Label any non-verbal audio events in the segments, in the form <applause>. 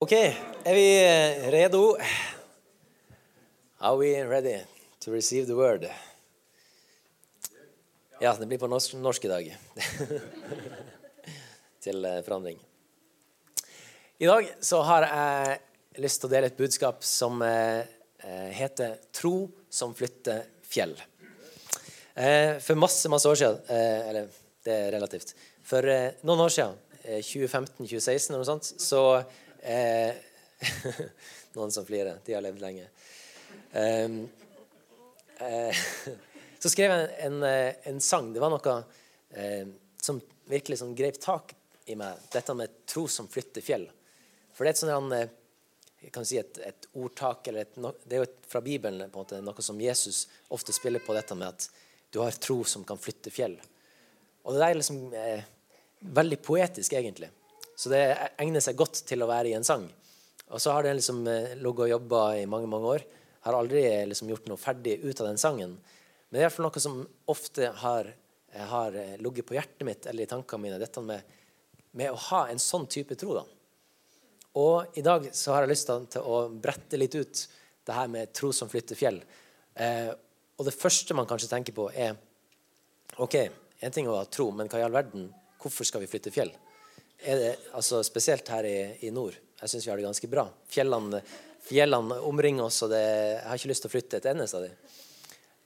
Ok, er vi redo? Are we ready to receive the word? Ja, det blir på norsk, norsk i dag. <laughs> Til eh, forandring. I dag så har jeg lyst til å dele et budskap som eh, eh, heter 'Tro som flytter fjell'. For masse, masse år siden Eller det er relativt. For noen år siden, 2015-2016 eller noe sånt, så Eh, <laughs> noen som flirer. De har levd lenge. Eh, eh, <laughs> så skrev jeg en, en, eh, en, sang. Det var noe eh, som virkelig sånn grep tak i meg. Dette med tro som flytter fjell. For det er et sånn eh, jeg kan si et, et ordtak, eller et, det er jo et, fra Bibelen på en måte, noe som Jesus ofte spiller på, dette med at du har tro som kan flytte fjell. Og det er liksom veldig poetisk, egentlig. Så det egner seg godt til å være i en sang. Og så har den liksom eh, ligget og jobba i mange mange år. Har aldri eh, liksom gjort noe ferdig ut av den sangen. Men det er iallfall noe som ofte har, eh, har ligget på hjertet mitt eller i tankene mine. Dette med, med, å ha en sånn type tro. da. Og i dag så har jeg lyst til å brette litt ut det her med tro som flytter fjell. Eh, og det første man kanskje tenker på, er OK, en ting er å ha tro, men hva i all verden, hvorfor skal vi flytte fjell? Det, altså spesielt her i, i nord. Jeg syns vi har det ganske bra. Fjellene, fjellene omringer oss, og det, jeg har ikke lyst til å flytte et eneste av dem.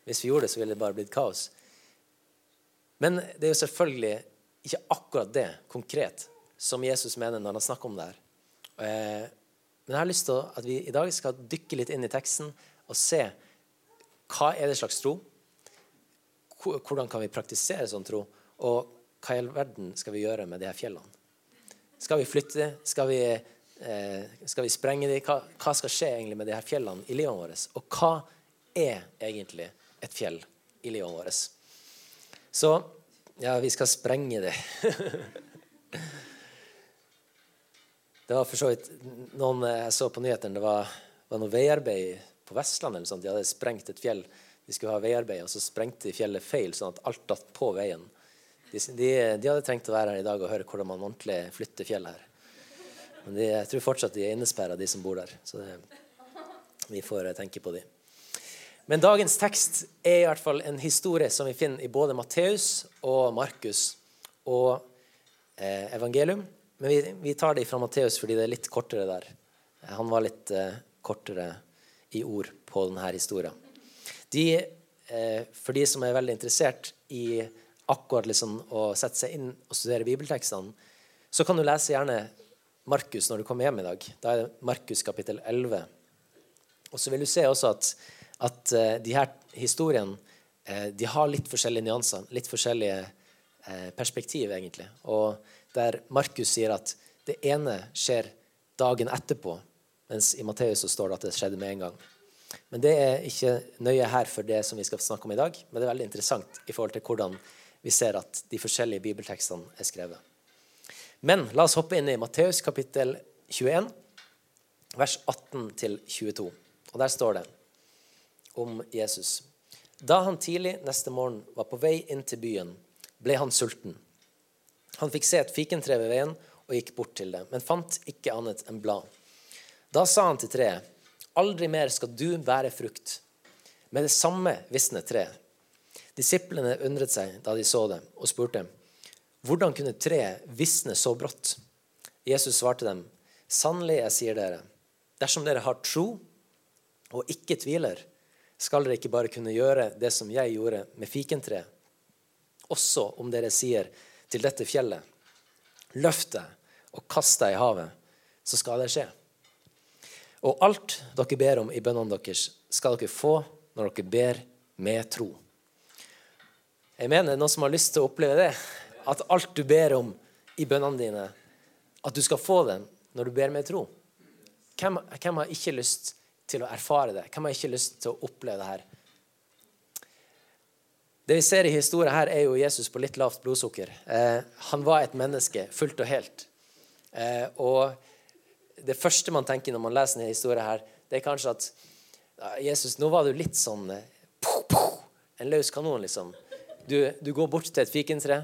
Hvis vi gjorde det, så ville det bare blitt kaos. Men det er jo selvfølgelig ikke akkurat det konkret som Jesus mener når han snakker om det her. Eh, men jeg har lyst til at vi i dag skal dykke litt inn i teksten og se hva er det slags tro. Hvordan kan vi praktisere sånn tro? Og hva i all verden skal vi gjøre med de her fjellene? Skal vi flytte? Skal eh, skal vi sprenge dem? Hva, hva, skal skje egentlig med de her fjellene i livet vårt? Og hva er egentlig et fjell i livet vårt? Så ja, vi skal sprenge det. <laughs> det var for så vidt noen jeg så på nyhetene, det var, var noe veiarbeid på Vestlandet. eller sånt. De hadde sprengt et fjell. De skulle ha veiarbeid, og så sprengte de fjellet feil, sånn at alt datt på veien. De, de, de, hadde trengt å være her i dag og høre hvordan man ordentlig flytter fjell her. Men de, jeg tror fortsatt de er innesperra, de som bor der. Så det, vi får eh, tenke på de. Men dagens tekst er i hvert fall en historie som vi finner i både Matteus og Markus og eh, evangelium. Men vi, vi tar det fra Matteus fordi det er litt kortere der. Han var litt eh, kortere i ord på denne historien. De, eh, for de som er veldig interessert i akkurat liksom å sette seg inn og studere bibeltekstene, så kan du lese gjerne Markus når du kommer hjem i dag. Da er det Markus kapittel 11. Og så vil du se også at, at uh, de her historiene uh, de har litt forskjellige nyanser, litt forskjellige uh, perspektiv, egentlig. Og der Markus sier at det ene skjer dagen etterpå, mens i Matteus står det at det skjedde med en gang. Men det er ikke nøye her for det som vi skal snakke om i dag, men det er veldig interessant i forhold til hvordan vi ser at de forskjellige bibeltekstene er skrevet. Men la oss hoppe inn i Matteus kapittel 21, vers 18-22. Og der står det om Jesus. Da han tidlig neste morgen var på vei inn til byen, ble han sulten. Han fikk se et fikentre ved veien og gikk bort til det, men fant ikke annet enn blad. Da sa han til treet, aldri mer skal du bære frukt. Med det samme visnet treet. Disiplene undret seg da de så det, og spurte, 'Hvordan kunne treet visne så brått?' Jesus svarte dem, 'Sannelig, jeg sier dere, dersom dere har tro og ikke tviler, skal dere ikke bare kunne gjøre det som jeg gjorde med fikentreet, også om dere sier til dette fjellet, løft deg og kast deg i havet, så skal det skje. Og alt dere ber om i bønnene deres, skal dere få når dere ber med tro. Jeg mener noen som har lyst til å oppleve det. At alt du ber om i bønnene dine, at du skal få dem når du ber med tro. Hvem, hvem, har ikke lyst til å erfare det? Hvem har ikke lyst til å oppleve det her? Det vi ser i historien her, er jo Jesus på litt lavt blodsukker. Eh, han var et menneske fullt og helt. Eh, og det første man tenker når man leser denne historien, her, det er kanskje at Jesus, nå var du litt sånn eh, En løs kanon, liksom. Du, du, går bort til et fikentre.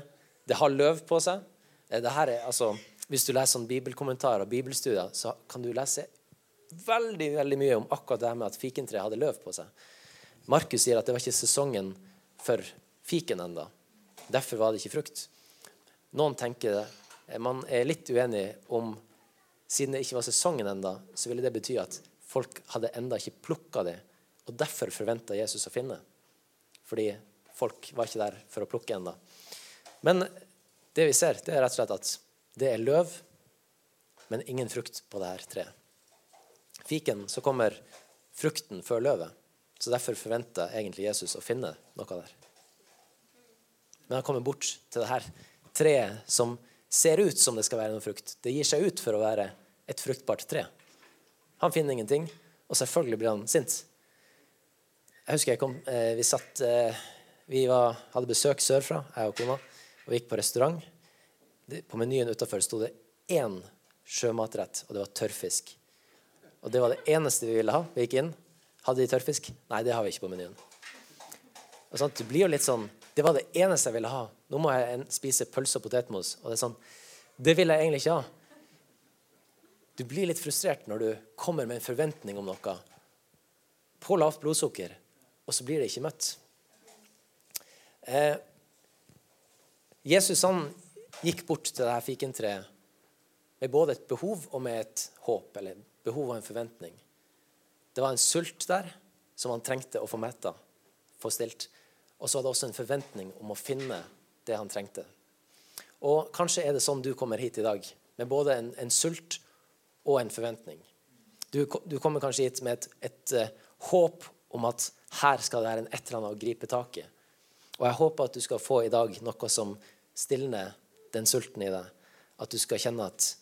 Det har løv på seg. Eh, er, altså, Hvis du leser sånn bibelkommentarer og bibelstudier, så kan du lese veldig veldig mye om akkurat det med at fikentreet hadde løv på seg. Markus sier at det var ikke sesongen for fiken enda. Derfor var det ikke frukt. Noen tenker det. Man er litt uenig om Siden det ikke var sesongen enda, så ville det bety at folk hadde enda ikke plukka det, og derfor forventa Jesus å finne. Fordi folk var ikke der for å plukke ennå. Men det vi ser, det er rett og slett at det er løv, men ingen frukt på det her treet fiken så kommer frukten før løvet. Så derfor forventer egentlig Jesus å finne noe der. Men han kommer bort til det her treet som ser ut som det skal være noe frukt. Det gir seg ut for å være et fruktbart tre. Han finner ingenting, og selvfølgelig blir han sint. Jeg husker jeg kom, eh, vi satt eh, Vi var, hadde besøk sørfra, jeg og kona, og gikk på restaurant. På menyen utafor sto det én sjømatrett, og det var tørrfisk. Og det var det eneste vi ville ha. Vi gikk inn. Hadde de tørrfisk? Nei, det har vi ikke på menyen. Og sånn, det blir jo litt sånn Det var det eneste jeg ville ha. Nå må jeg spise pølse og potetmos. Og det er sånn Det vil jeg egentlig ikke ha. Du blir litt frustrert når du kommer med en forventning om noe på lavt blodsukker, og så blir det ikke møtt. Eh, Jesus han gikk bort til det her fikentreet med både et behov og med et håp, eller behov og en forventning. Det var en sult der som han trengte å få metta, få stilt. Og så var det også en forventning om å finne det han trengte. Og kanskje er det sånn du kommer hit i dag, med både en, en sult og en forventning. Du, du kommer kanskje hit med et, et uh, håp om at her skal det være en et eller annet å gripe tak i. Og jeg håper at du skal få i dag noe som stilner den sulten i deg. At du skal kjenne at,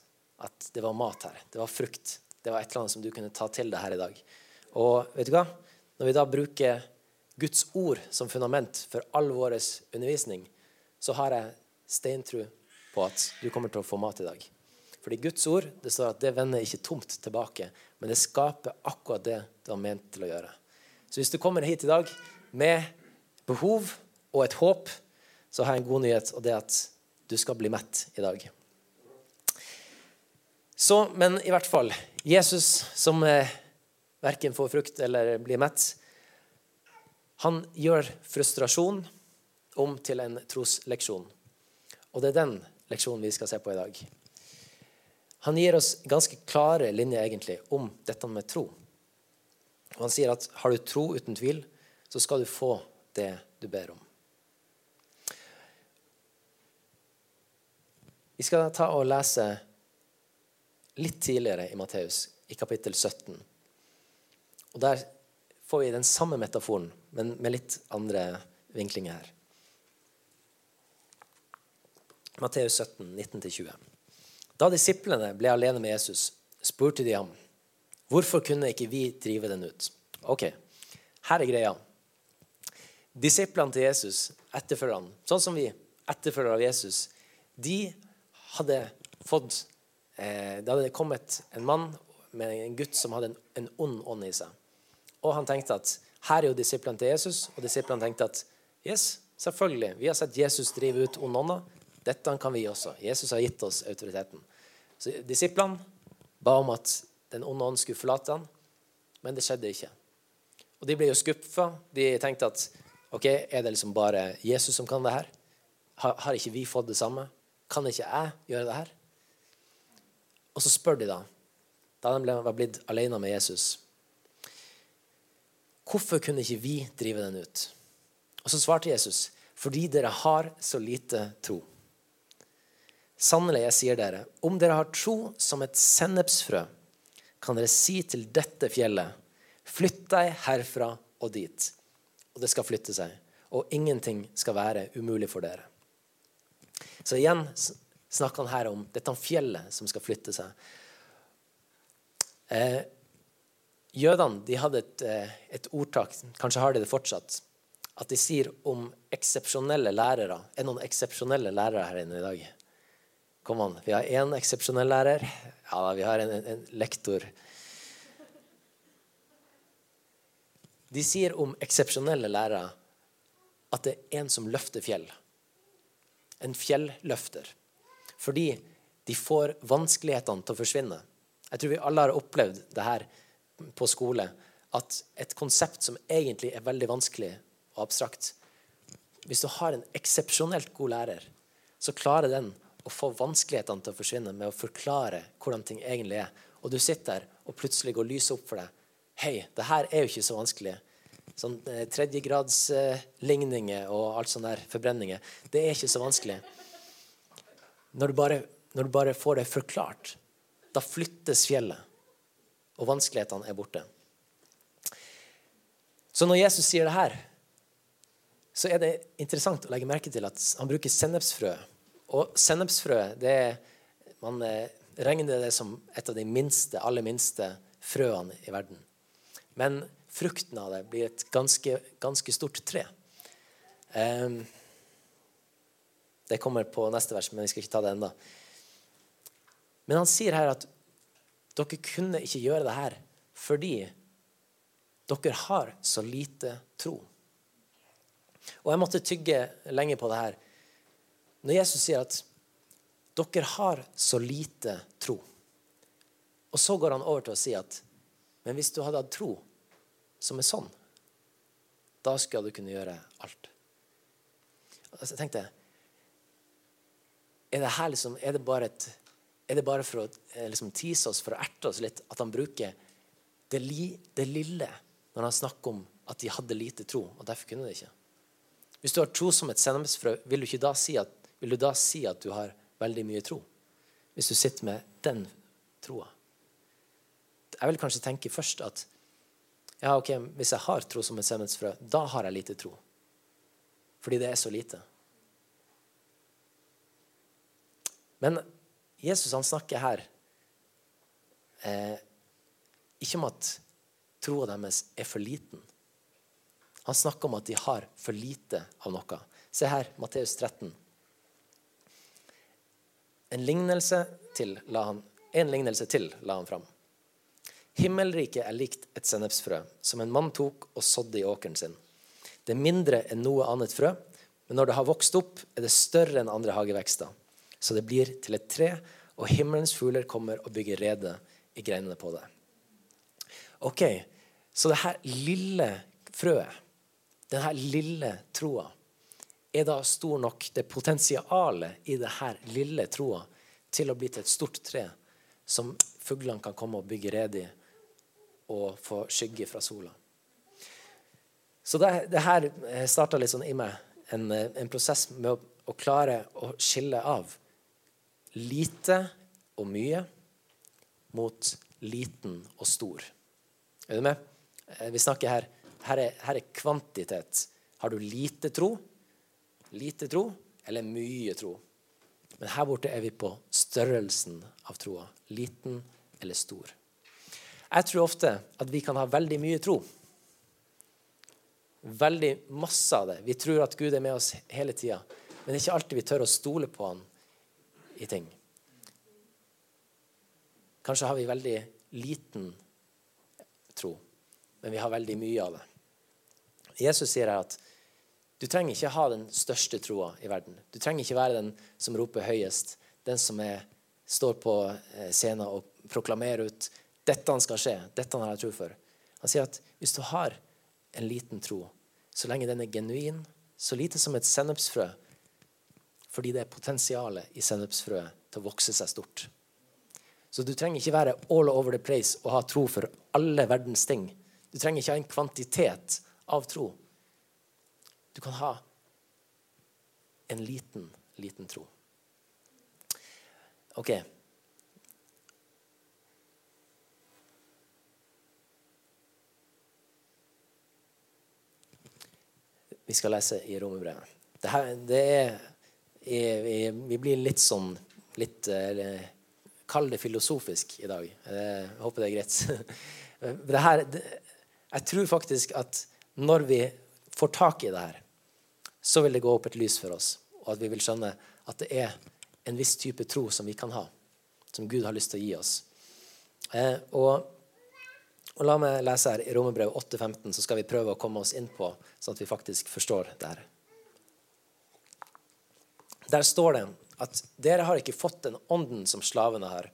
at det var mat her. Det var frukt det var et eller annet som du kunne ta til deg her i dag. Og vet du hva? Når vi da bruker Guds ord som fundament for all vår undervisning, så har jeg steintro på at du kommer til å få mat i dag. Fordi Guds ord det står at det vender ikke tomt tilbake, men det skaper akkurat det det var ment til å gjøre. Så hvis du kommer hit i dag med behov og et håp, så har jeg en god nyhet, og det er at du skal bli mett i dag. Så, men i hvert fall Jesus, som eh, verken får frukt eller blir mett, han gjør frustrasjon om til en trosleksjon. Og det er den leksjonen vi skal se på i dag. Han gir oss ganske klare linjer egentlig om dette med tro. Og han sier at har du tro uten tvil, så skal du få det du ber om. Vi skal ta og lese litt tidligere i Matteus, i kapittel 17. Og Der får vi den samme metaforen, men med litt andre vinklinger her. Matteus 17, 19-20. Da disiplene ble alene med Jesus, spurte de ham hvorfor kunne ikke vi drive den ut. Ok, her er greia. Disiplene til Jesus, etterfølgerne, sånn som vi, etterfølgere av Jesus, de hadde fått eh, det hadde kommet en mann med en gutt som hadde en, en ond ånd i seg. Og han tenkte at her er jo disiplene til Jesus, og disiplene tenkte at yes, selvfølgelig, vi har sett Jesus drive ut onde ånder. Dette kan vi også. Jesus har gitt oss autoriteten. Så disiplene ba om at den onde ånd skulle forlate ham, men det skjedde ikke. Og de ble jo skuffa. De tenkte at ok, er det liksom bare Jesus som kan det her? Har, har ikke vi fått det samme? Kan ikke jeg gjøre det her? Og så spør de da, da de var blitt alene med Jesus, hvorfor kunne ikke vi drive den ut? Og så svarte Jesus, fordi dere har så lite tro. Sannelig, jeg sier dere, om dere har tro som et sennepsfrø, kan dere si til dette fjellet, flytt deg herfra og dit. Og det skal flytte seg. Og ingenting skal være umulig for dere. Så igjen snakker han her om dette fjellet som skal flytte seg. Eh, jødene de hadde et, eh, et, ordtak, kanskje har de det fortsatt, at de sier om eksepsjonelle lærere Er noen eksepsjonelle lærere her inne i dag? Kom an. Vi har én eksepsjonell lærer. Ja, vi har en, en, en lektor. De sier om eksepsjonelle lærere at det er en som løfter fjell. En fjelløfter. Fordi de får vanskelighetene til å forsvinne. Jeg tror vi alle har opplevd det her på skole. At et konsept som egentlig er veldig vanskelig og abstrakt Hvis du har en eksepsjonelt god lærer, så klarer den å få vanskelighetene til å forsvinne med å forklare hvordan ting egentlig er. Og du sitter der, og plutselig går lyset opp for deg. Hei, det her er jo ikke så vanskelig. Sånn eh, tredjegradsligninger og alt sånne der forbrenninger. Det er ikke så vanskelig. Når du, bare, når du bare får det forklart, da flyttes fjellet, og vanskelighetene er borte. Så når Jesus sier det her, så er det interessant å legge merke til at han bruker sennepsfrø. Og sennepsfrø det er, man eh, regner det som et av de minste, aller minste frøene i verden. Men frukten av det blir et ganske, ganske stort tre. Um, det kommer på neste vers, men vi skal ikke ta det ennå. Men han sier her at dere kunne ikke gjøre det her fordi dere har så lite tro. Og jeg måtte tygge lenge på det her. Når Jesus sier at dere har så lite tro, og så går han over til å si at men hvis du hadde hatt tro som er sånn, da skal du kunne gjøre alt. Altså, jeg tenkte Er det her liksom, er det bare, et, er det bare for å eh, liksom, tease oss, for å erte oss litt, at han bruker det, li, det lille når han snakker om at de hadde lite tro, og derfor kunne de ikke? Hvis du har tro som et sennepsfrø, vil, si vil du da si at du har veldig mye tro? Hvis du sitter med den troa? Jeg vil kanskje tenke først at ja, ok, hvis jeg har tro som et sennepsfrø, da har jeg lite tro. Fordi det er så lite. Men Jesus han snakker her eh, ikke om at troa deres er for liten. Han snakker om at de har for lite av noe. Se her, Matteus 13. En lignelse til la han, en lignelse til la han fram. Himmelriket er likt et sennepsfrø som en mann tok og sådde i åkeren sin. Det er mindre enn noe annet frø, men når det har vokst opp, er det større enn andre hagevekster. Så det blir til et tre, og himmelens fugler kommer og bygger rede i greinene på det. Ok, Så det her lille frøet, denne lille troa, er da stor nok, det potensialet i det her lille troa, til å bli til et stort tre som fuglene kan komme og bygge rede i og få skygge fra sola. Så det, det her starta litt sånn i meg en, en prosess med å, å, klare å skille av lite og mye mot liten og stor. Er du med? Eh, vi snakker her her er, her er kvantitet. Har du lite tro, lite tro eller mye tro? Men her borte er vi på størrelsen av troa. Liten eller stor. Jeg tror ofte at vi kan ha veldig mye tro. Veldig masse av det. Vi tror at Gud er med oss hele tida. Men det er ikke alltid vi tør å stole på han i ting. Kanskje har vi veldig liten tro, men vi har veldig mye av det. Jesus sier her at du trenger ikke ha den største troa i verden. Du trenger ikke være den som roper høyest, den som er, står på eh, scenen og proklamerer ut dette skal skje. Dette har jeg tro for. Han sier at hvis du har en liten tro, så lenge den er genuin, så lite som et sennepsfrø, fordi det er potensialet i sennepsfrøet til å vokse seg stort. Så du trenger ikke være all over the place og ha tro for alle verdens ting. Du trenger ikke ha en kvantitet av tro. Du kan ha en liten, liten tro. Ok, vi skal lese i Romerbrevet. Det, her, det er vi, blir litt sånn litt eh, Kall det filosofisk i dag. Jeg håper det er greit. <laughs> Det her, jeg tror faktisk at når vi får tak i det her, så vil det gå opp et lys for oss, og at vi vil skjønne at det er en viss type tro som vi kan ha, som Gud har lyst til å gi oss. Eh, og og La meg lese her i Romerbrevet 8,15, så skal vi prøve å komme oss inn på, sånn at vi faktisk forstår det her. Der står det at dere har ikke fått den ånden som slavene har,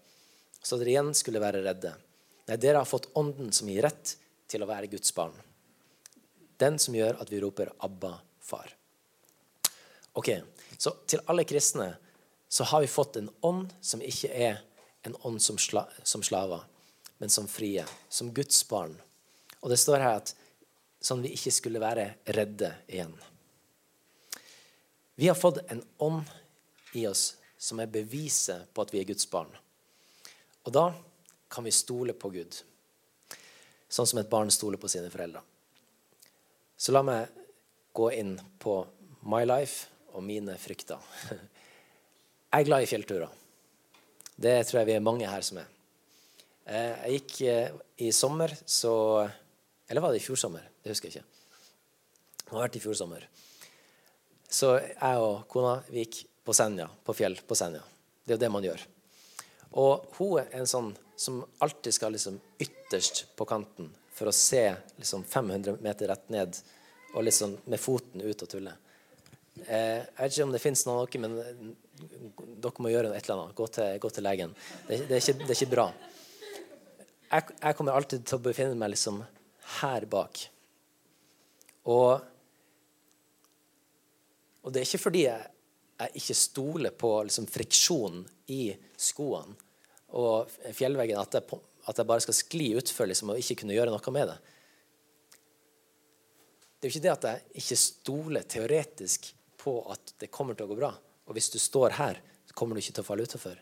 så dere igjen skulle være redde. Nei, dere har fått ånden som gir rett til å være Guds barn. Den som gjør at vi roper 'Abba, far'. Ok, Så til alle kristne så har vi fått en ånd som ikke er en ånd som, sla, som slaver, men som frie, som Guds barn. Og det står her at sånn vi ikke skulle være redde igjen. Vi har fått en ånd i oss som er beviset på at vi er Guds barn. Og da kan vi stole på Gud, sånn som et barn stoler på sine foreldre. Så la meg gå inn på my life og mine frykter. <laughs> Jeg er glad i fjellturer. Det tror jeg vi er mange her som er. Eh, jeg gikk eh, i sommer, så Eller var det i fjor sommer? Det husker jeg ikke. Det har vært i fjor sommer. Så jeg og kona vi gikk på Senja, på fjell på Senja. Det er jo det man gjør. Og hun er en sånn som alltid skal liksom ytterst på kanten for å se liksom 500 meter rett ned og liksom med foten ut og tulle. Eh, jeg vet ikke om det fins noe, men dere må gjøre et eller annet. Gå til, gå til legen. Det, det, er ikke, det, er ikke, bra. Jeg, jeg, kommer alltid til å befinne meg liksom her bak. Og, og det er ikke fordi jeg jeg ikke stoler på liksom, friksjonen i skoene og fjellveggen, at jeg, at jeg bare skal skli utfor liksom, og ikke kunne gjøre noe med det. Det er jo ikke det at jeg ikke stoler teoretisk på at det kommer til å gå bra. Og hvis du står her, så kommer du ikke til å falle utenfor.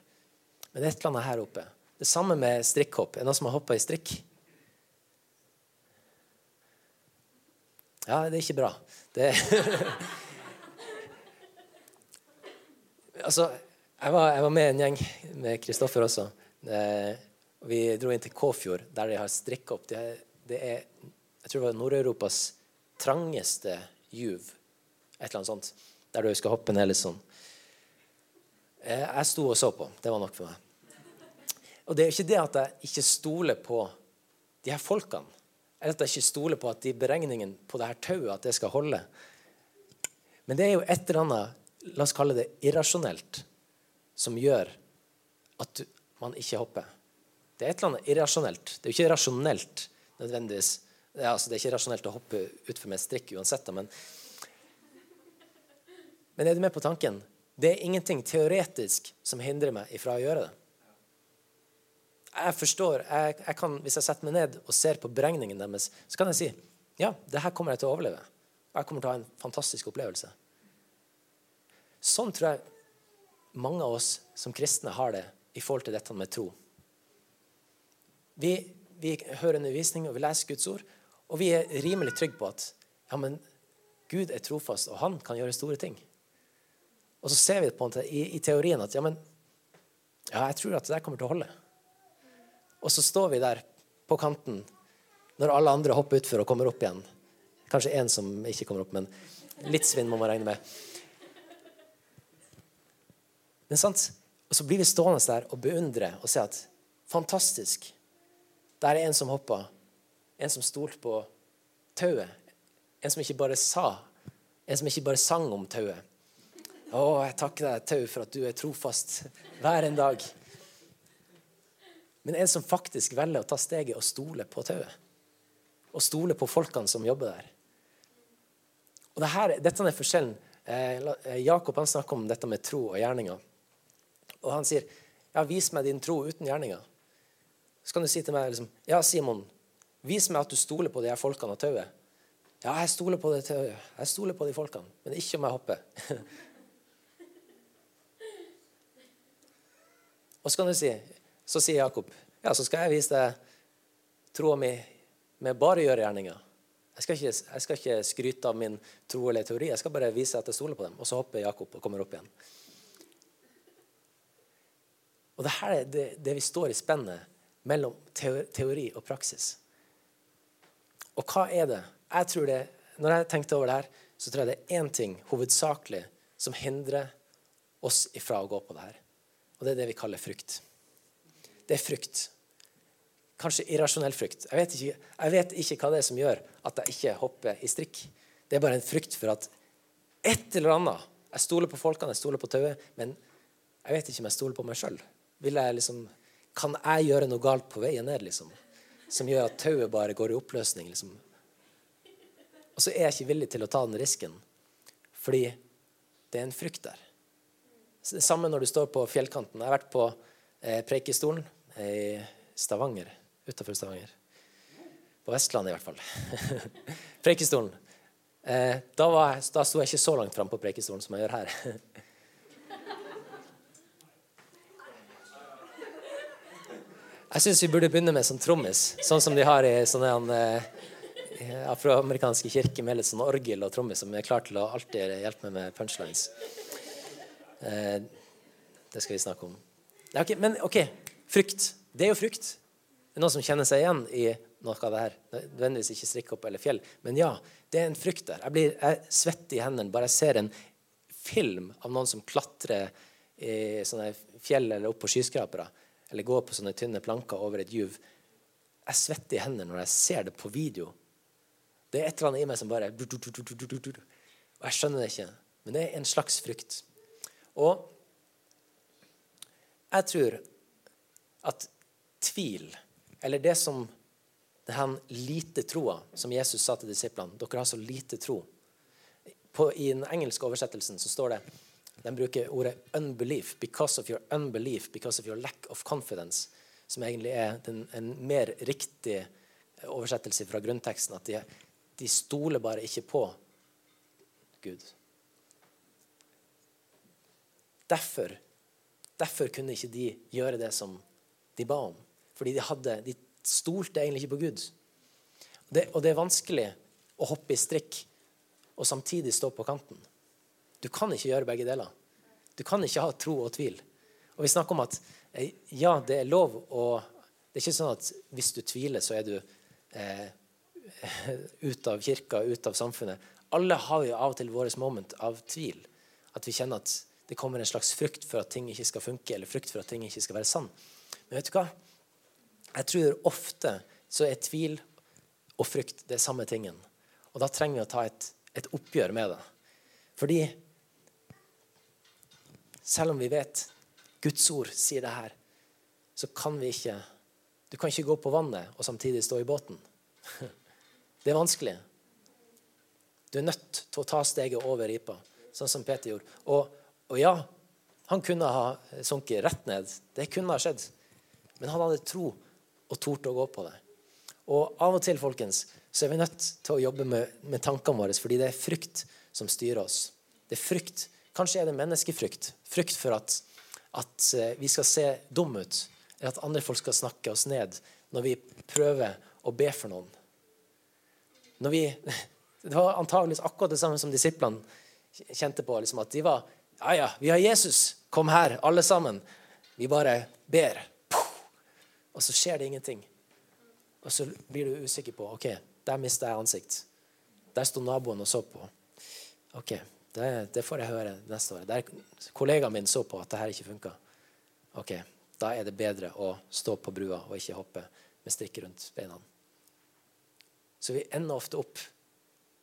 Men det er et eller annet her oppe. Det samme med strikkhopp. Er det noen som har hoppa i strikk? Ja, det er ikke bra. Det <laughs> altså, jeg var, jeg var, med en gjeng med Kristoffer også. Eh, vi dro inn til Kåfjord, der de har strikkhopp. Det det er, jeg tror det var Nord-Europas trangeste juv. Et eller annet sånt. Der du skal hoppe ned litt sånn. Eh, jeg sto og så på. Det var nok for meg. Og det er jo ikke det at jeg ikke stoler på de her folkene. Eller at jeg ikke stoler på at de beregningene på det her tauet at det skal holde. Men det er jo et eller annet la oss kalle det irrasjonelt, som gjør at man ikke hopper. Det er et eller annet irrasjonelt. Det er jo ikke rasjonelt nødvendigvis. Det er, altså, det er ikke rasjonelt å hoppe utfor med strikk uansett, men Men er du med på tanken? Det er ingenting teoretisk som hindrer meg ifra å gjøre det. Jeg forstår, jeg, jeg kan, Hvis jeg setter meg ned og ser på beregningen deres, så kan jeg si ja, det her kommer jeg til å overleve. Og jeg kommer til å ha en fantastisk opplevelse. Sånn tror jeg mange av oss som kristne har det i forhold til dette med tro. Vi, vi hører undervisning, og vi leser Guds ord, og vi er rimelig trygge på at ja, men Gud er trofast, og han kan gjøre store ting. Og så ser vi på en måte i, i teorien at ja, men ja, jeg tror at det der kommer til å holde. Og så står vi der på kanten når alle andre hopper utfor og kommer opp igjen. Kanskje én som ikke kommer opp, men litt svinn må man regne med. Men sant? Og så blir vi stående der og beundre og se at fantastisk. Der er en som hoppa. En som stolte på tauet. En som ikke bare sa, en som ikke bare sang om tauet. Å, jeg takker deg, tau, for at du er trofast hver en dag. Men en som faktisk velger å ta steget og stole på tauet. Og stole på folkene som jobber der. Og det her, Dette er forskjellen. Eh, Jakob han snakker om dette med tro og gjerninger. Og han sier, 'Ja, vis meg din tro uten gjerninger'. Så kan du si til meg liksom, 'Ja, Simon, vis meg at du stoler på de her folkene og tauet'. Ja, jeg stoler på det tauet. Jeg stoler på de folkene, men ikke om jeg hopper. <laughs> og så kan du si, så sier Jakob, 'Ja, så skal jeg vise deg troa mi med bare å gjøre gjerninger'. Jeg skal, ikke, jeg skal, ikke, skryte av min tro eller teori, jeg skal bare vise at jeg stoler på dem. Og så hopper Jakob og kommer opp igjen. Og det her er det, det vi står i spennet mellom teori og praksis. Og hva er det? Jeg tror det, Når jeg tenkte over det her, så tror jeg det er én ting hovedsakelig som hindrer oss ifra å gå på det her. Og det er det vi kaller frykt. Det er frykt. Kanskje irrasjonell frykt. Jeg vet, ikke, jeg vet ikke hva det er som gjør at jeg ikke hopper i strikk. Det er bare en frykt for at et eller annet Jeg stoler på folkene, jeg stoler på tauet, men Jeg vet ikke om jeg stoler på meg sjøl. Liksom, kan jeg gjøre noe galt på veien ned, liksom? Som gjør at tauet bare går i oppløsning? liksom? Og så er jeg ikke villig til å ta den risken, fordi det er en frykt der. Det samme når du står på fjellkanten. Jeg har vært på eh, Preikestolen i Stavanger. Utafor Stavanger. På Vestlandet, i hvert fall. <laughs> Preikestolen. Eh, da, var, da sto jeg ikke så langt fram på Preikestolen som jeg gjør her. <laughs> Jeg syns vi burde begynne med sånn trommis, sånn som de har i sånne eh, afroamerikanske kirker med litt sånn orgel og trommis som er klar til å alltid hjelpe meg med punchlines. Eh, det skal vi snakke om. Ja, okay, men OK, frykt. Det er jo frykt. Det er noen som kjenner seg igjen i noe av det her. Nødvendigvis ikke strikkhopp eller fjell. Men ja, det er en frykt der. Jeg blir jeg svetter i hendene bare jeg ser en film av noen som klatrer i sånne fjell eller opp på skyskrapere eller går på sånne tynne planker over et juv. Jeg svetter i hendene når jeg ser det på video. Det er et eller annet i meg som bare Og jeg skjønner det ikke, men det er en slags frykt. Og jeg tror at tvil, eller det som det her lite troa, som Jesus sa til disiplene Dere har så lite tro. På, I den engelske oversettelsen så står det de bruker ordet 'unbelief'. 'Because of your unbelief', 'because of your lack of confidence'. Som egentlig er den, en mer riktig oversettelse fra grunnteksten. At de, de stoler bare ikke på Gud. Derfor, derfor kunne ikke de gjøre det som de ba om. Fordi de, hadde, de stolte egentlig ikke på Gud. Det, og det er vanskelig å hoppe i strikk og samtidig stå på kanten. Du kan ikke gjøre begge deler. Du kan ikke ha tro og tvil. Og vi snakker om at eh, ja, det er lov å Det er ikke sånn at hvis du tviler, så er du eh, <laughs> ut av kirka, ut av samfunnet. Alle har jo av og til våre moment av tvil. At vi kjenner at det kommer en slags frykt for at ting ikke skal funke, eller frykt for at ting ikke skal være sann. Men vet du hva? Jeg tror ofte så er tvil og frykt det samme tingen. Og da trenger vi å ta et, et oppgjør med det. Fordi selv om vi vet Guds ord sier det her, så kan vi ikke Du kan ikke gå på vannet og samtidig stå i båten. <laughs> Det er vanskelig. Du er nødt til å ta steget over ripa, sånn som Peter gjorde. Og, og ja, han kunne ha sunket rett ned. Det kunne ha skjedd. Men han hadde tro og torde å gå på det. Og av og til folkens, så er vi nødt til å jobbe med, med tankene våre, fordi det er frykt som styrer oss. Det er frykt Kanskje er det menneskefrykt. Frykt for at, at eh, vi skal se dumme ut, eller at andre folk skal snakke oss ned når vi prøver å be for noen. Når vi, <laughs> det var antageligvis akkurat det samme som disiplene kjente på. Liksom at de var Ja, ja, vi har Jesus. Kom her, alle sammen. Vi bare ber. Og så skjer det ingenting. Og så blir du usikker på OK, der mista jeg ansikt. Der sto naboen og så på. OK, det, det, får jeg høre neste år. Der kollegaen min så på at det her ikke funka. Ok, da er det bedre å stå på brua og ikke hoppe med strikk rundt beina. Så vi ender ofte opp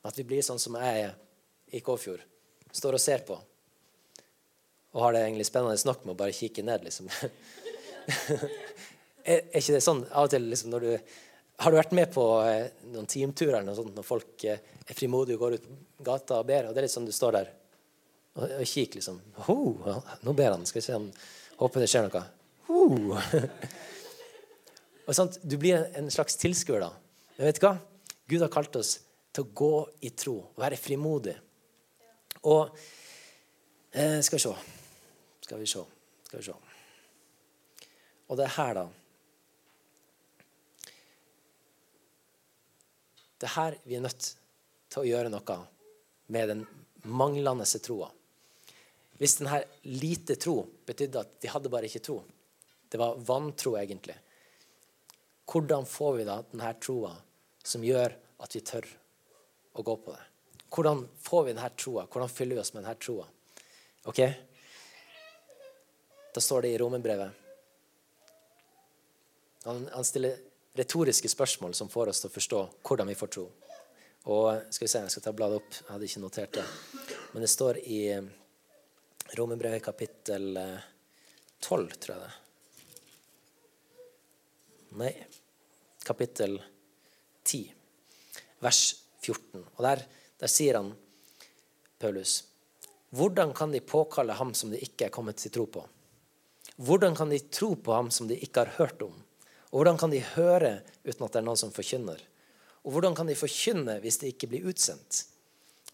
at vi blir sånn som jeg er i Kåfjord. Står og ser på. Og har det egentlig spennende nok med å bare kikke ned, liksom. <laughs> er, er, ikke det sånn av og til liksom, når du har du vært med på eh, noen teamturer noe sånt, når folk eh, er frimodige og går ut på gata og ber? og Det er litt sånn du står der og, og kikker, liksom. Oh, nå ber han. Skal vi se om Håper det skjer noe. Oh. <laughs> og sånt, Du blir en slags tilskuer, da. Men vet du hva? Gud har kalt oss til å gå i tro, være frimodig. Og eh, Skal vi se Skal vi se. Skal vi se. Og det er her, da Det er her vi er nødt til å gjøre noe med den manglende troa. Hvis denne lite tro betydde at de hadde bare ikke tro, det var vantro egentlig, hvordan får vi da denne troa som gjør at vi tør å gå på det? Hvordan får vi denne troa? Hvordan fyller vi oss med denne troa? Ok? Da står det i romerbrevet han, han stiller retoriske spørsmål som får oss til å forstå hvordan vi får tro. Og skal vi se, Jeg skal ta bladet opp. Jeg hadde ikke notert det. Men det står i Romerbrevet kapittel, 12, tror jeg det. Nei, kapittel 10, vers 14. Og der, der sier han, Paulus, hvordan kan de påkalle ham som de ikke er kommet til tro på? Hvordan kan de tro på ham som de ikke har hørt om? Og hvordan kan de høre uten at det er noen som forkynner? Og hvordan kan de forkynne hvis de ikke blir utsendt?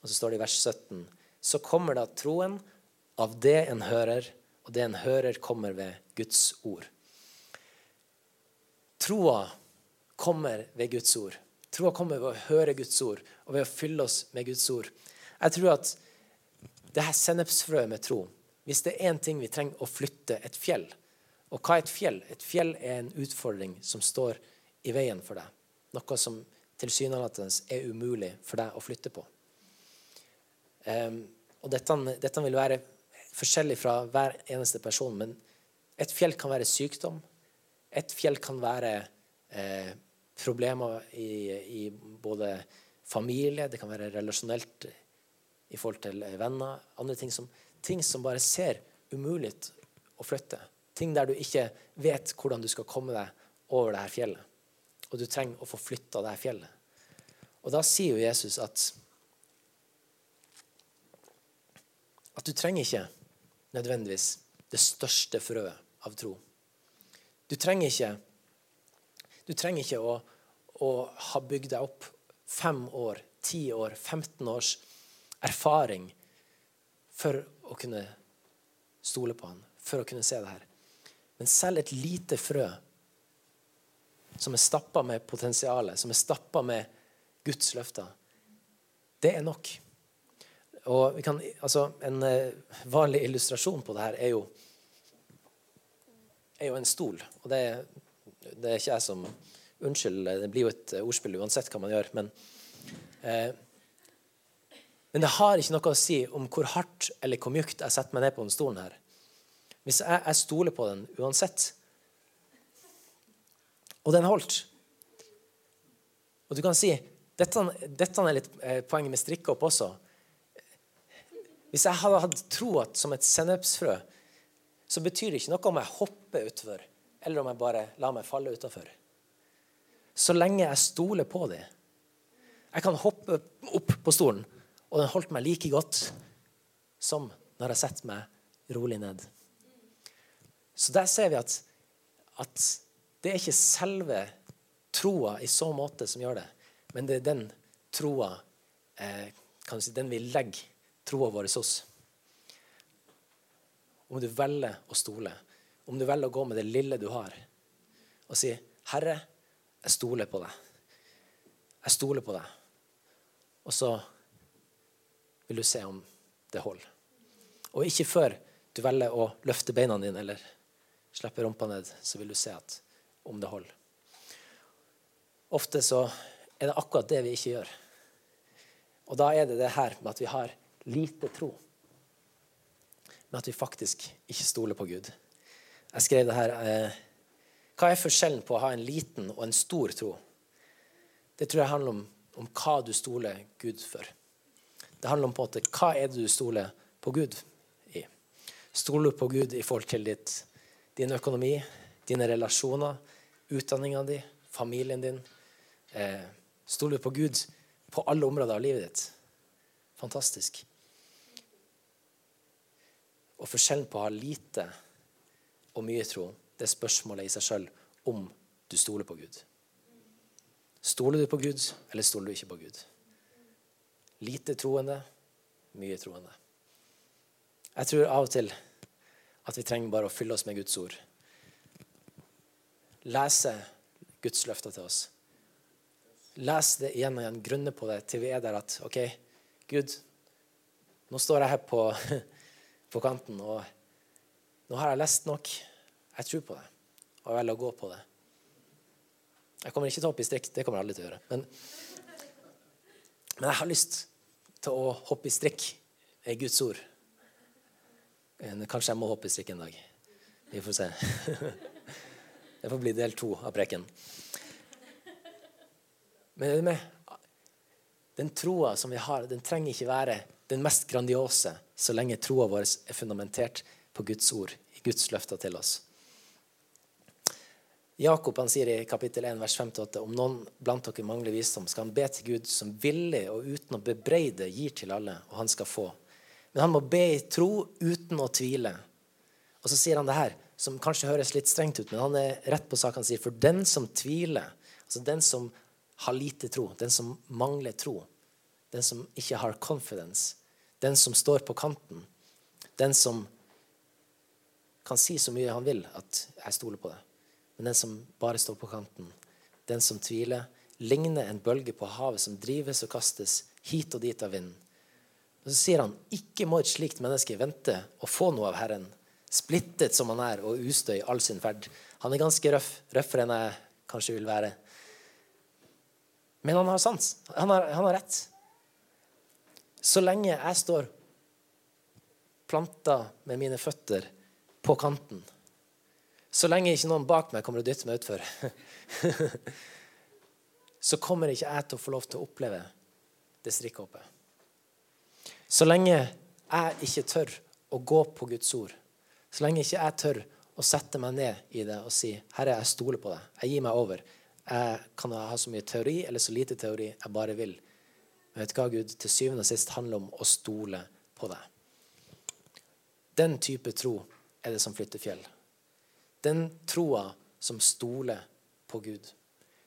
Og så står det i vers 17.: Så kommer da troen av det en hører, og det en hører, kommer ved Guds ord. Troa kommer ved Guds ord. Troa kommer ved å høre Guds ord og ved å fylle oss med Guds ord. Jeg tror at det her sennepsfrøet med tro Hvis det er én ting vi trenger å flytte et fjell Og hva er et fjell? Et fjell er en utfordring som står i veien for deg. Noe som tilsynelatende er umulig for deg å flytte på. Um, og dette, dette, vil være forskjellig fra hver eneste person, men et fjell kan være sykdom. Et fjell kan være eh, problemer i, i, både familie, det kan være relasjonelt i forhold til venner. Andre ting som, ting som bare ser umulig å flytte. Ting der du ikke vet hvordan du skal komme deg over det her fjellet. Og du trenger å få flytta her fjellet. Og da sier jo Jesus at at du trenger ikke nødvendigvis det største frøet av tro. Du trenger ikke, du trenger ikke å, å ha bygd deg opp fem år, ti år, 15 års erfaring for å kunne stole på han, for å kunne se det her. Men selv et lite frø som er stappa med potensialet, som er stappa med Guds løfter, det er nok. Og kan, altså, En eh, vanlig illustrasjon på det her er jo, er jo en stol. Og det, det, er ikke jeg som Unnskyld, det blir jo et ordspill uansett hva man gjør. Men eh, men det har ikke noe å si om hvor hardt eller hvor mjukt jeg setter meg ned på den stolen her. Hvis jeg, jeg stoler på den uansett, og den holdt Og du kan si dette, dette er litt eh, poenget med strikkehopp også. Hvis jeg hadde hatt troa som et sennepsfrø, så betyr det ikke noe om jeg hopper utfor, eller om jeg bare lar meg falle utafor. Så lenge jeg stoler på det. Jeg kan hoppe opp på stolen og den holdt meg like godt som når jeg setter meg rolig ned. Så der ser vi at, at det er ikke selve troa i så måte som gjør det, men det er den troa eh, kan du si, den vi legger troa vår hos. Om du velger å stole, om du velger å gå med det lille du har, og si 'Herre, jeg stoler på deg'. Jeg stoler på deg. Og så vil du se om det holder. Og ikke før du velger å løfte beina dine eller slippe rumpa ned, så vil du se at, om det holder. Ofte så er det akkurat det vi ikke gjør. Og da er det det her med at vi har lite tro. Men at vi faktisk ikke stoler på Gud. Jeg skrev det her eh, Hva er forskjellen på å ha en liten og en stor tro? Det tror jeg handler om, om hva du stoler Gud for. Det handler om på en måte, hva er det du stoler på Gud i. Stoler du på Gud i forhold til ditt, din økonomi, dine relasjoner, utdanninga di, familien din? Eh, stoler du på Gud på alle områder av livet ditt? Fantastisk. Og forskjellen på å ha lite og mye tro, det er spørsmålet i seg sjøl om du stoler på Gud. Stoler du på Gud, eller stoler du ikke på Gud? Lite troende, mye troende. Jeg tror av og til at vi trenger bare å fylle oss med Guds ord. Lese Guds løfter til oss. Les det igjen og igjen, grunne på det til vi er der at OK, Gud, nå står jeg her på, <laughs> på kanten, og nå har jeg lest nok. Jeg tror på det, og jeg velger å gå på det. Jeg kommer ikke til å hoppe i strikk, det kommer jeg aldri til å gjøre. Men men jeg har lyst til å hoppe i strikk er Guds ord. Kanskje jeg må hoppe i strikk en dag. Vi får se. <laughs> Det får bli del to av preken. Men er du med? Den troa som vi har, den trenger ikke være den mest grandiose så lenge troa vår er fundamentert på Guds ord, i Guds løfter til oss. Jakob han sier i kapittel 1, vers 5-8 om noen blant dere mangler visdom, skal han be til Gud som villig og uten å bebreide gir til alle, og han skal få. Men han må be i tro uten å tvile. Og så sier han det her, som kanskje høres litt strengt ut, men han er rett på sak. Han sier, for den som tviler, altså den som har lite tro, den som mangler tro, den som ikke har confidence, den som står på kanten, den som kan si så mye han vil at 'jeg stoler på det', men den som bare står på kanten, den som tviler, ligner en bølge på havet som drives og kastes hit og dit av vinden. Og Så sier han, ikke må et slikt menneske vente å få noe av Herren, splittet som han er og ustø i all sin ferd. Han er ganske røff, røffere enn jeg kanskje vil være. Men han har sans. Han har, han har rett. Så lenge jeg står planta med mine føtter på kanten så lenge ikke noen bak meg kommer og dytter meg utfor, <laughs> så kommer ikke jeg til å få lov til å oppleve det strikkhoppet. Så lenge jeg ikke tør å gå på Guds ord, så lenge ikke jeg tør å sette meg ned i det og si 'Herre, jeg stoler på deg. Jeg gir meg over. Jeg kan ha så mye teori eller så lite teori jeg bare vil.' Men vet du hva, Gud, til syvende og sist handler om å stole på deg. Den type tro er det som flytter fjell. Den troa som stoler på Gud.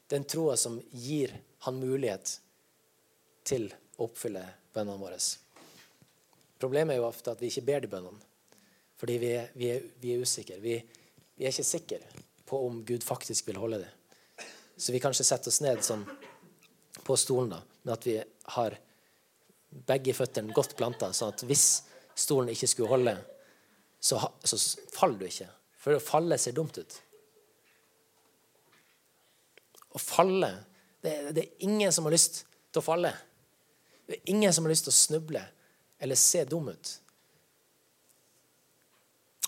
Den troa som gir han mulighet til å oppfylle bønnene våre. Problemet er jo ofte at vi ikke ber de bønnene. Fordi vi er, vi er, vi er usikre. Vi, vi, er ikke sikre på om Gud faktisk vil holde det. Så vi kanskje setter oss ned sånn på stolen da, men at vi har begge føttene godt planta, sånn at hvis stolen ikke skulle holde, så, så faller du ikke. For å falle ser dumt ut. Å falle det, det, er ingen som har lyst til å falle. Det er ingen som har lyst til å snuble eller se dum ut.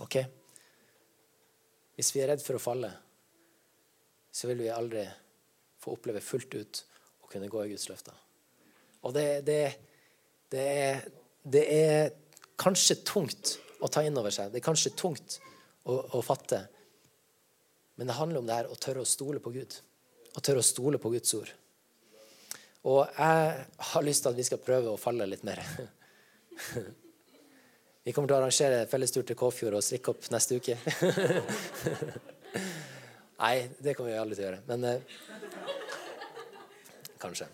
OK? Hvis vi er redd for å falle, så vil vi aldri få oppleve fullt ut å kunne gå i Guds løfter. Og det, det, det, er, det er kanskje tungt å ta inn over seg. Det er kanskje tungt å, å fatte. Men det handler om det her å tørre å stole på Gud. Å tørre å stole på Guds ord. Og jeg har lyst til at vi skal prøve å falle litt mer. <laughs> <laughs> Vi kommer til å arrangere fellestur til Kåfjord og strikke opp neste uke. <laughs> Nei, det kommer vi aldri til å gjøre. Men eh, kanskje.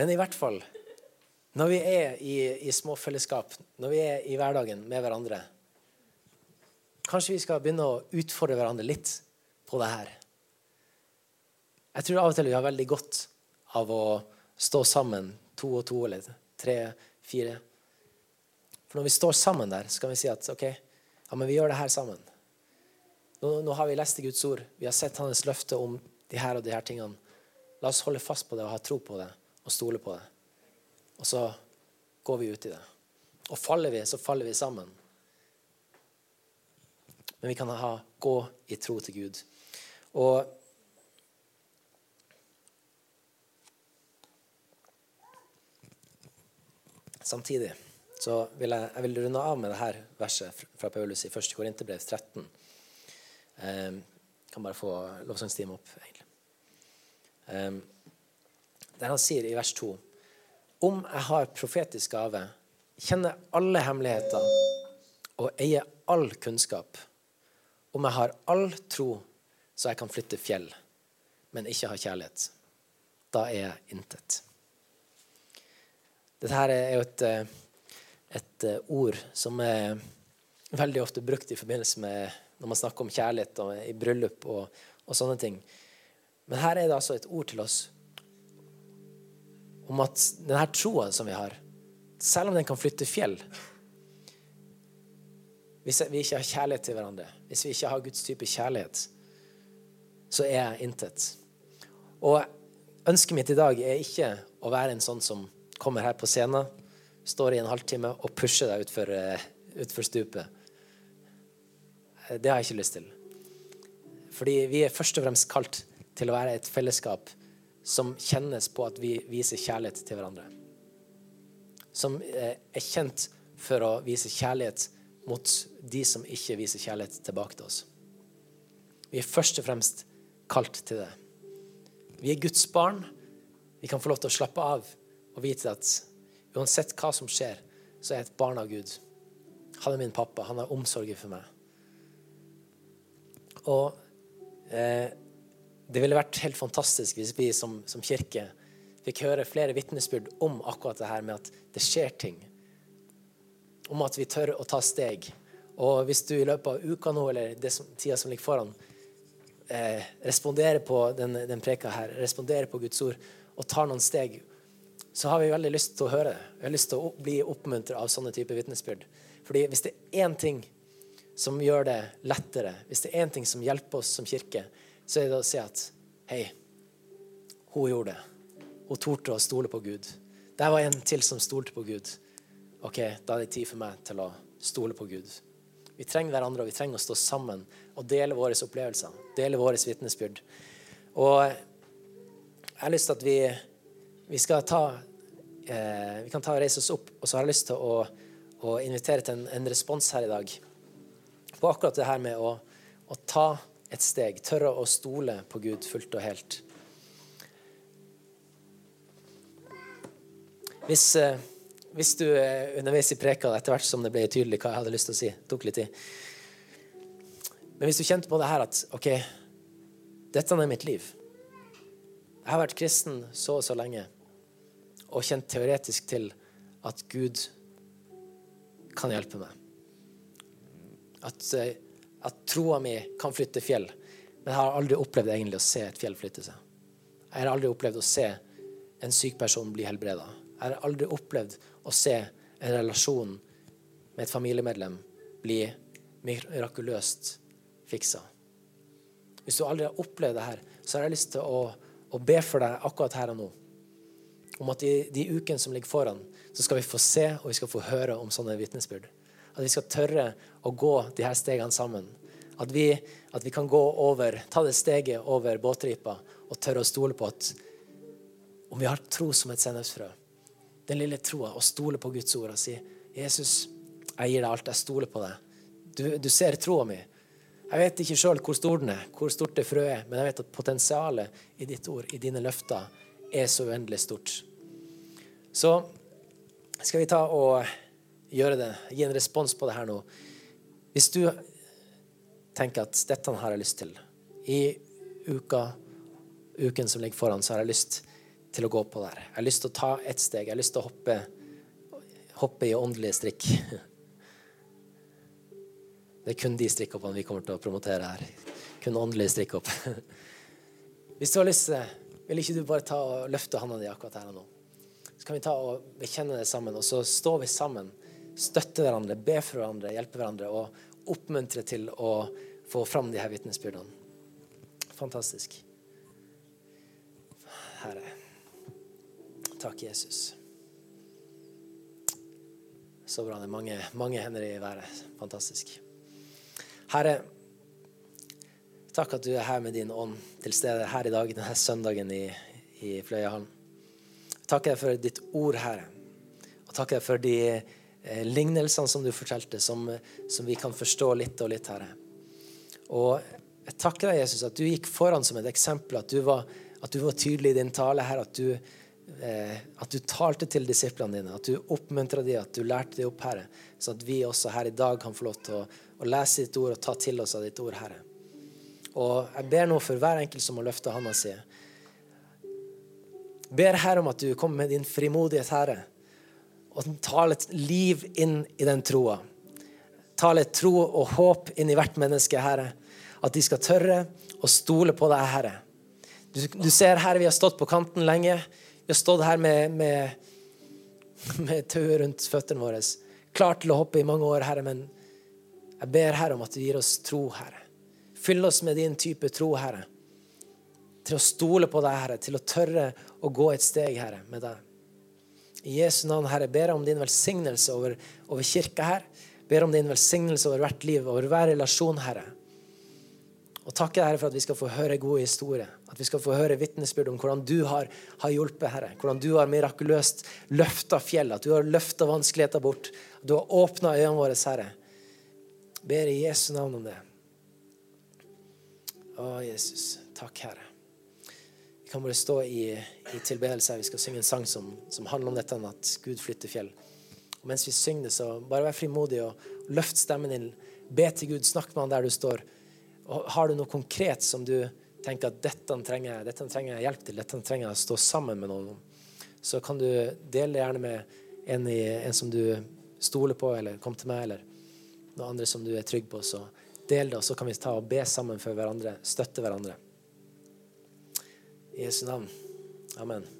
Men i hvert fall når vi er i, i småfellesskap, når vi er i hverdagen med hverandre, Kanskje vi skal begynne å utfordre hverandre litt på det her. Jeg tror av og til vi har veldig godt av å stå sammen, to og to eller tre, fire. For når vi står sammen der, så kan vi si at OK, ja, men vi gjør det her sammen. Nå, nå har vi lest i Guds ord. Vi har sett hans løfte om de her og de her tingene. La oss holde fast på det og ha tro på det og stole på det. Og så går vi ut i det. Og faller vi, så faller vi sammen men vi kan ha, gå i tro til Gud. Og Samtidig så vil jeg, jeg vil runde av med dette verset fra Paulus i 1. Korinterbrev 13. Jeg kan bare få lovsangstimen opp, egentlig. Der han sier i vers 2.: Om jeg har profetisk gave, kjenner alle hemmeligheter og eier all kunnskap, om jeg har all tro så jeg kan flytte fjell, men ikke har kjærlighet, da er jeg intet. Dette her er jo et, eh, et eh, ord som er veldig ofte brukt i forbindelse med når man snakker om kjærlighet og i bryllup og, og sånne ting. Men her er det altså et ord til oss om at denne troa som vi har, selv om den kan flytte fjell, hvis vi ikke har kjærlighet til hverandre, hvis vi ikke har Guds type kjærlighet, så er jeg intet. Og ønsket mitt i dag er ikke å være en sånn som kommer her på scenen, står i en halvtime og pusher deg utfor, eh, utfor stupet. Det har jeg ikke lyst til. Fordi vi er først og fremst kalt til å være et fellesskap som kjennes på at vi viser kjærlighet til hverandre. Som eh, er kjent for å vise kjærlighet mot de som ikke viser kjærlighet tilbake til oss. Vi er først og fremst kalt til det. Vi er Guds barn. Vi kan få lov til å slappe av og vite at uansett hva som skjer, så er jeg et barn av Gud. Han er min pappa. Han har omsorgen for meg. Og eh, det ville vært helt fantastisk hvis vi som, som kirke fikk høre flere vitnesbyrd om akkurat det her med at det skjer ting. Om at vi tør å ta steg. Og hvis du i løpet av uka nå, eller det som, tida som ligger foran, eh, responderer på den, den preka her, responderer på Guds ord og tar noen steg, så har vi veldig lyst til å høre det. Vi har lyst til å bli oppmuntret av sånne typer vitnesbyrd. Fordi hvis det er én ting som gjør det lettere, hvis det er én ting som hjelper oss som kirke, så er det å si at hei, hun gjorde det. Hun torde å stole på Gud. Der var en til som stolte på Gud. OK, da er det tid for meg til å stole på Gud. Vi trenger hverandre, og vi trenger å stå sammen og dele våre opplevelser, dele våre vitnesbyrd. Og jeg har lyst til at vi, vi ta eh, Vi kan ta og reise oss opp, og så har jeg lyst til å, å invitere til en, en, respons her i dag på akkurat det her med å, å ta et steg, tørre å stole på Gud fullt og helt. Hvis, eh, hvis du er underveis i preka etter hvert som det ble tydelig hva jeg hadde lyst til å si, tok litt tid. Men hvis du kjente på det her at OK, dette er mitt liv. Jeg har vært kristen så og så lenge og kjent teoretisk til at Gud kan hjelpe meg. At, eh, at troa mi kan flytte fjell. Men jeg har aldri opplevd egentlig å se et fjell flytte seg. Jeg har aldri opplevd å se en syk person bli helbreda. Jeg har aldri opplevd å se en relasjon med et familiemedlem bli mirakuløst fiksa. Hvis du aldri har opplevd det her, så har jeg lyst til å, å be for deg akkurat her og nå. Om at i de ukene som ligger foran, så skal vi få se og vi skal få høre om sånne vitnesbyrd. At vi skal tørre å gå de her stegene sammen. At vi, at vi kan gå over, ta det steget over båtripa og tørre å stole på at om vi har tro som et sennepsfrø, den lille troa og stole på Guds ord og si, 'Jesus, jeg gir deg alt. Jeg stoler på deg. Du, du ser troa mi.' Jeg vet ikke sjøl hvor stor den er, hvor stort det frøet er, men jeg vet at potensialet i ditt ord, i dine løfter, er så uendelig stort. Så skal vi ta og gjøre det, gi en respons på det her nå. Hvis du tenker at dette har jeg lyst til i uka, uken som ligger foran, så har jeg lyst til å gå på der. Jeg har lyst til å ta ett steg. Jeg har lyst til å hoppe, hoppe i åndelige strikk. <laughs> Det er kun de strikkhoppene vi kommer til å promotere her. Kun åndelige strikkhopp. <laughs> Hvis du har lyst til det, vil ikke du bare ta og løfte hånda di akkurat her og nå? Kan vi ta og bekjenne det sammen, og så står vi sammen. støtter hverandre, be for hverandre, hjelper hverandre og oppmuntrer til å få fram de her vitnesbyrdene. Fantastisk. Herre. Takk, Jesus. Så bra. Det er mange, mange hender i været. Fantastisk. Herre, takk at du er her med din ånd til stede her i dag, denne søndagen i, i Fløyahallen. Takk deg for ditt ord, Herre. Og takk deg for de eh, lignelsene som du fortalte, som, som, vi kan forstå litt og litt, Herre. Og jeg takker deg, Jesus, at du gikk foran som et eksempel, at du var, at du var tydelig i din tale, her, at du Eh, at du talte til disiplene dine, at du oppmuntra dem, at du lærte dem opp, Herre, så at vi også her i dag kan få lov til å, å, lese ditt ord og ta til oss av ditt ord, Herre. Og jeg ber nå for hver enkelt som har løfta handa si. Ber Herre om at du kommer med din frimodighet, Herre, og tar litt liv inn i den troa. litt tro og håp inn i hvert menneske, Herre. At de skal tørre å stole på deg, Herre. Du, du ser, Herre, vi har stått på kanten lenge. Vi har stått her med, med, med tauet rundt føttene våre, klar til å hoppe i mange år, Herre, men jeg ber Herre om at du gir oss tro, Herre. Fyll oss med din type tro, Herre. Til å stole på deg, Herre, til å tørre å gå et steg, Herre, med deg. I Jesu navn, Herre, ber jeg om din velsignelse over, over kirka her. Ber om din velsignelse over hvert liv, over hver relasjon, Herre. Og takker Herre for at vi skal få høre gode historier. At vi skal få høre vitnesbyrd om hvordan du har, har hjulpet, Herre. Hvordan du har mirakuløst løfta fjell. At du har løfta vanskeligheter bort. At du har åpna øynene våre, Herre. Ber i Jesu navn om det. Å, Jesus. Takk, Herre. Vi kan bare stå i, i tilbedelse. Vi skal synge en sang som, som handler om dette, at Gud flytter fjell. Og mens vi synger det, så bare vær frimodig og løft stemmen din. Be til Gud, snakk med han der du står. Og har du noe konkret som du tenker at dette trenger, jeg, dette trenger jeg hjelp til, dette trenger jeg å stå sammen med noen om, så kan du dele det gjerne med en, i, en som du stoler på, eller kom til meg, eller noen andre som du er trygg på. Så del det, og så kan vi ta og be sammen for hverandre, støtte hverandre. I Jesu navn. Amen.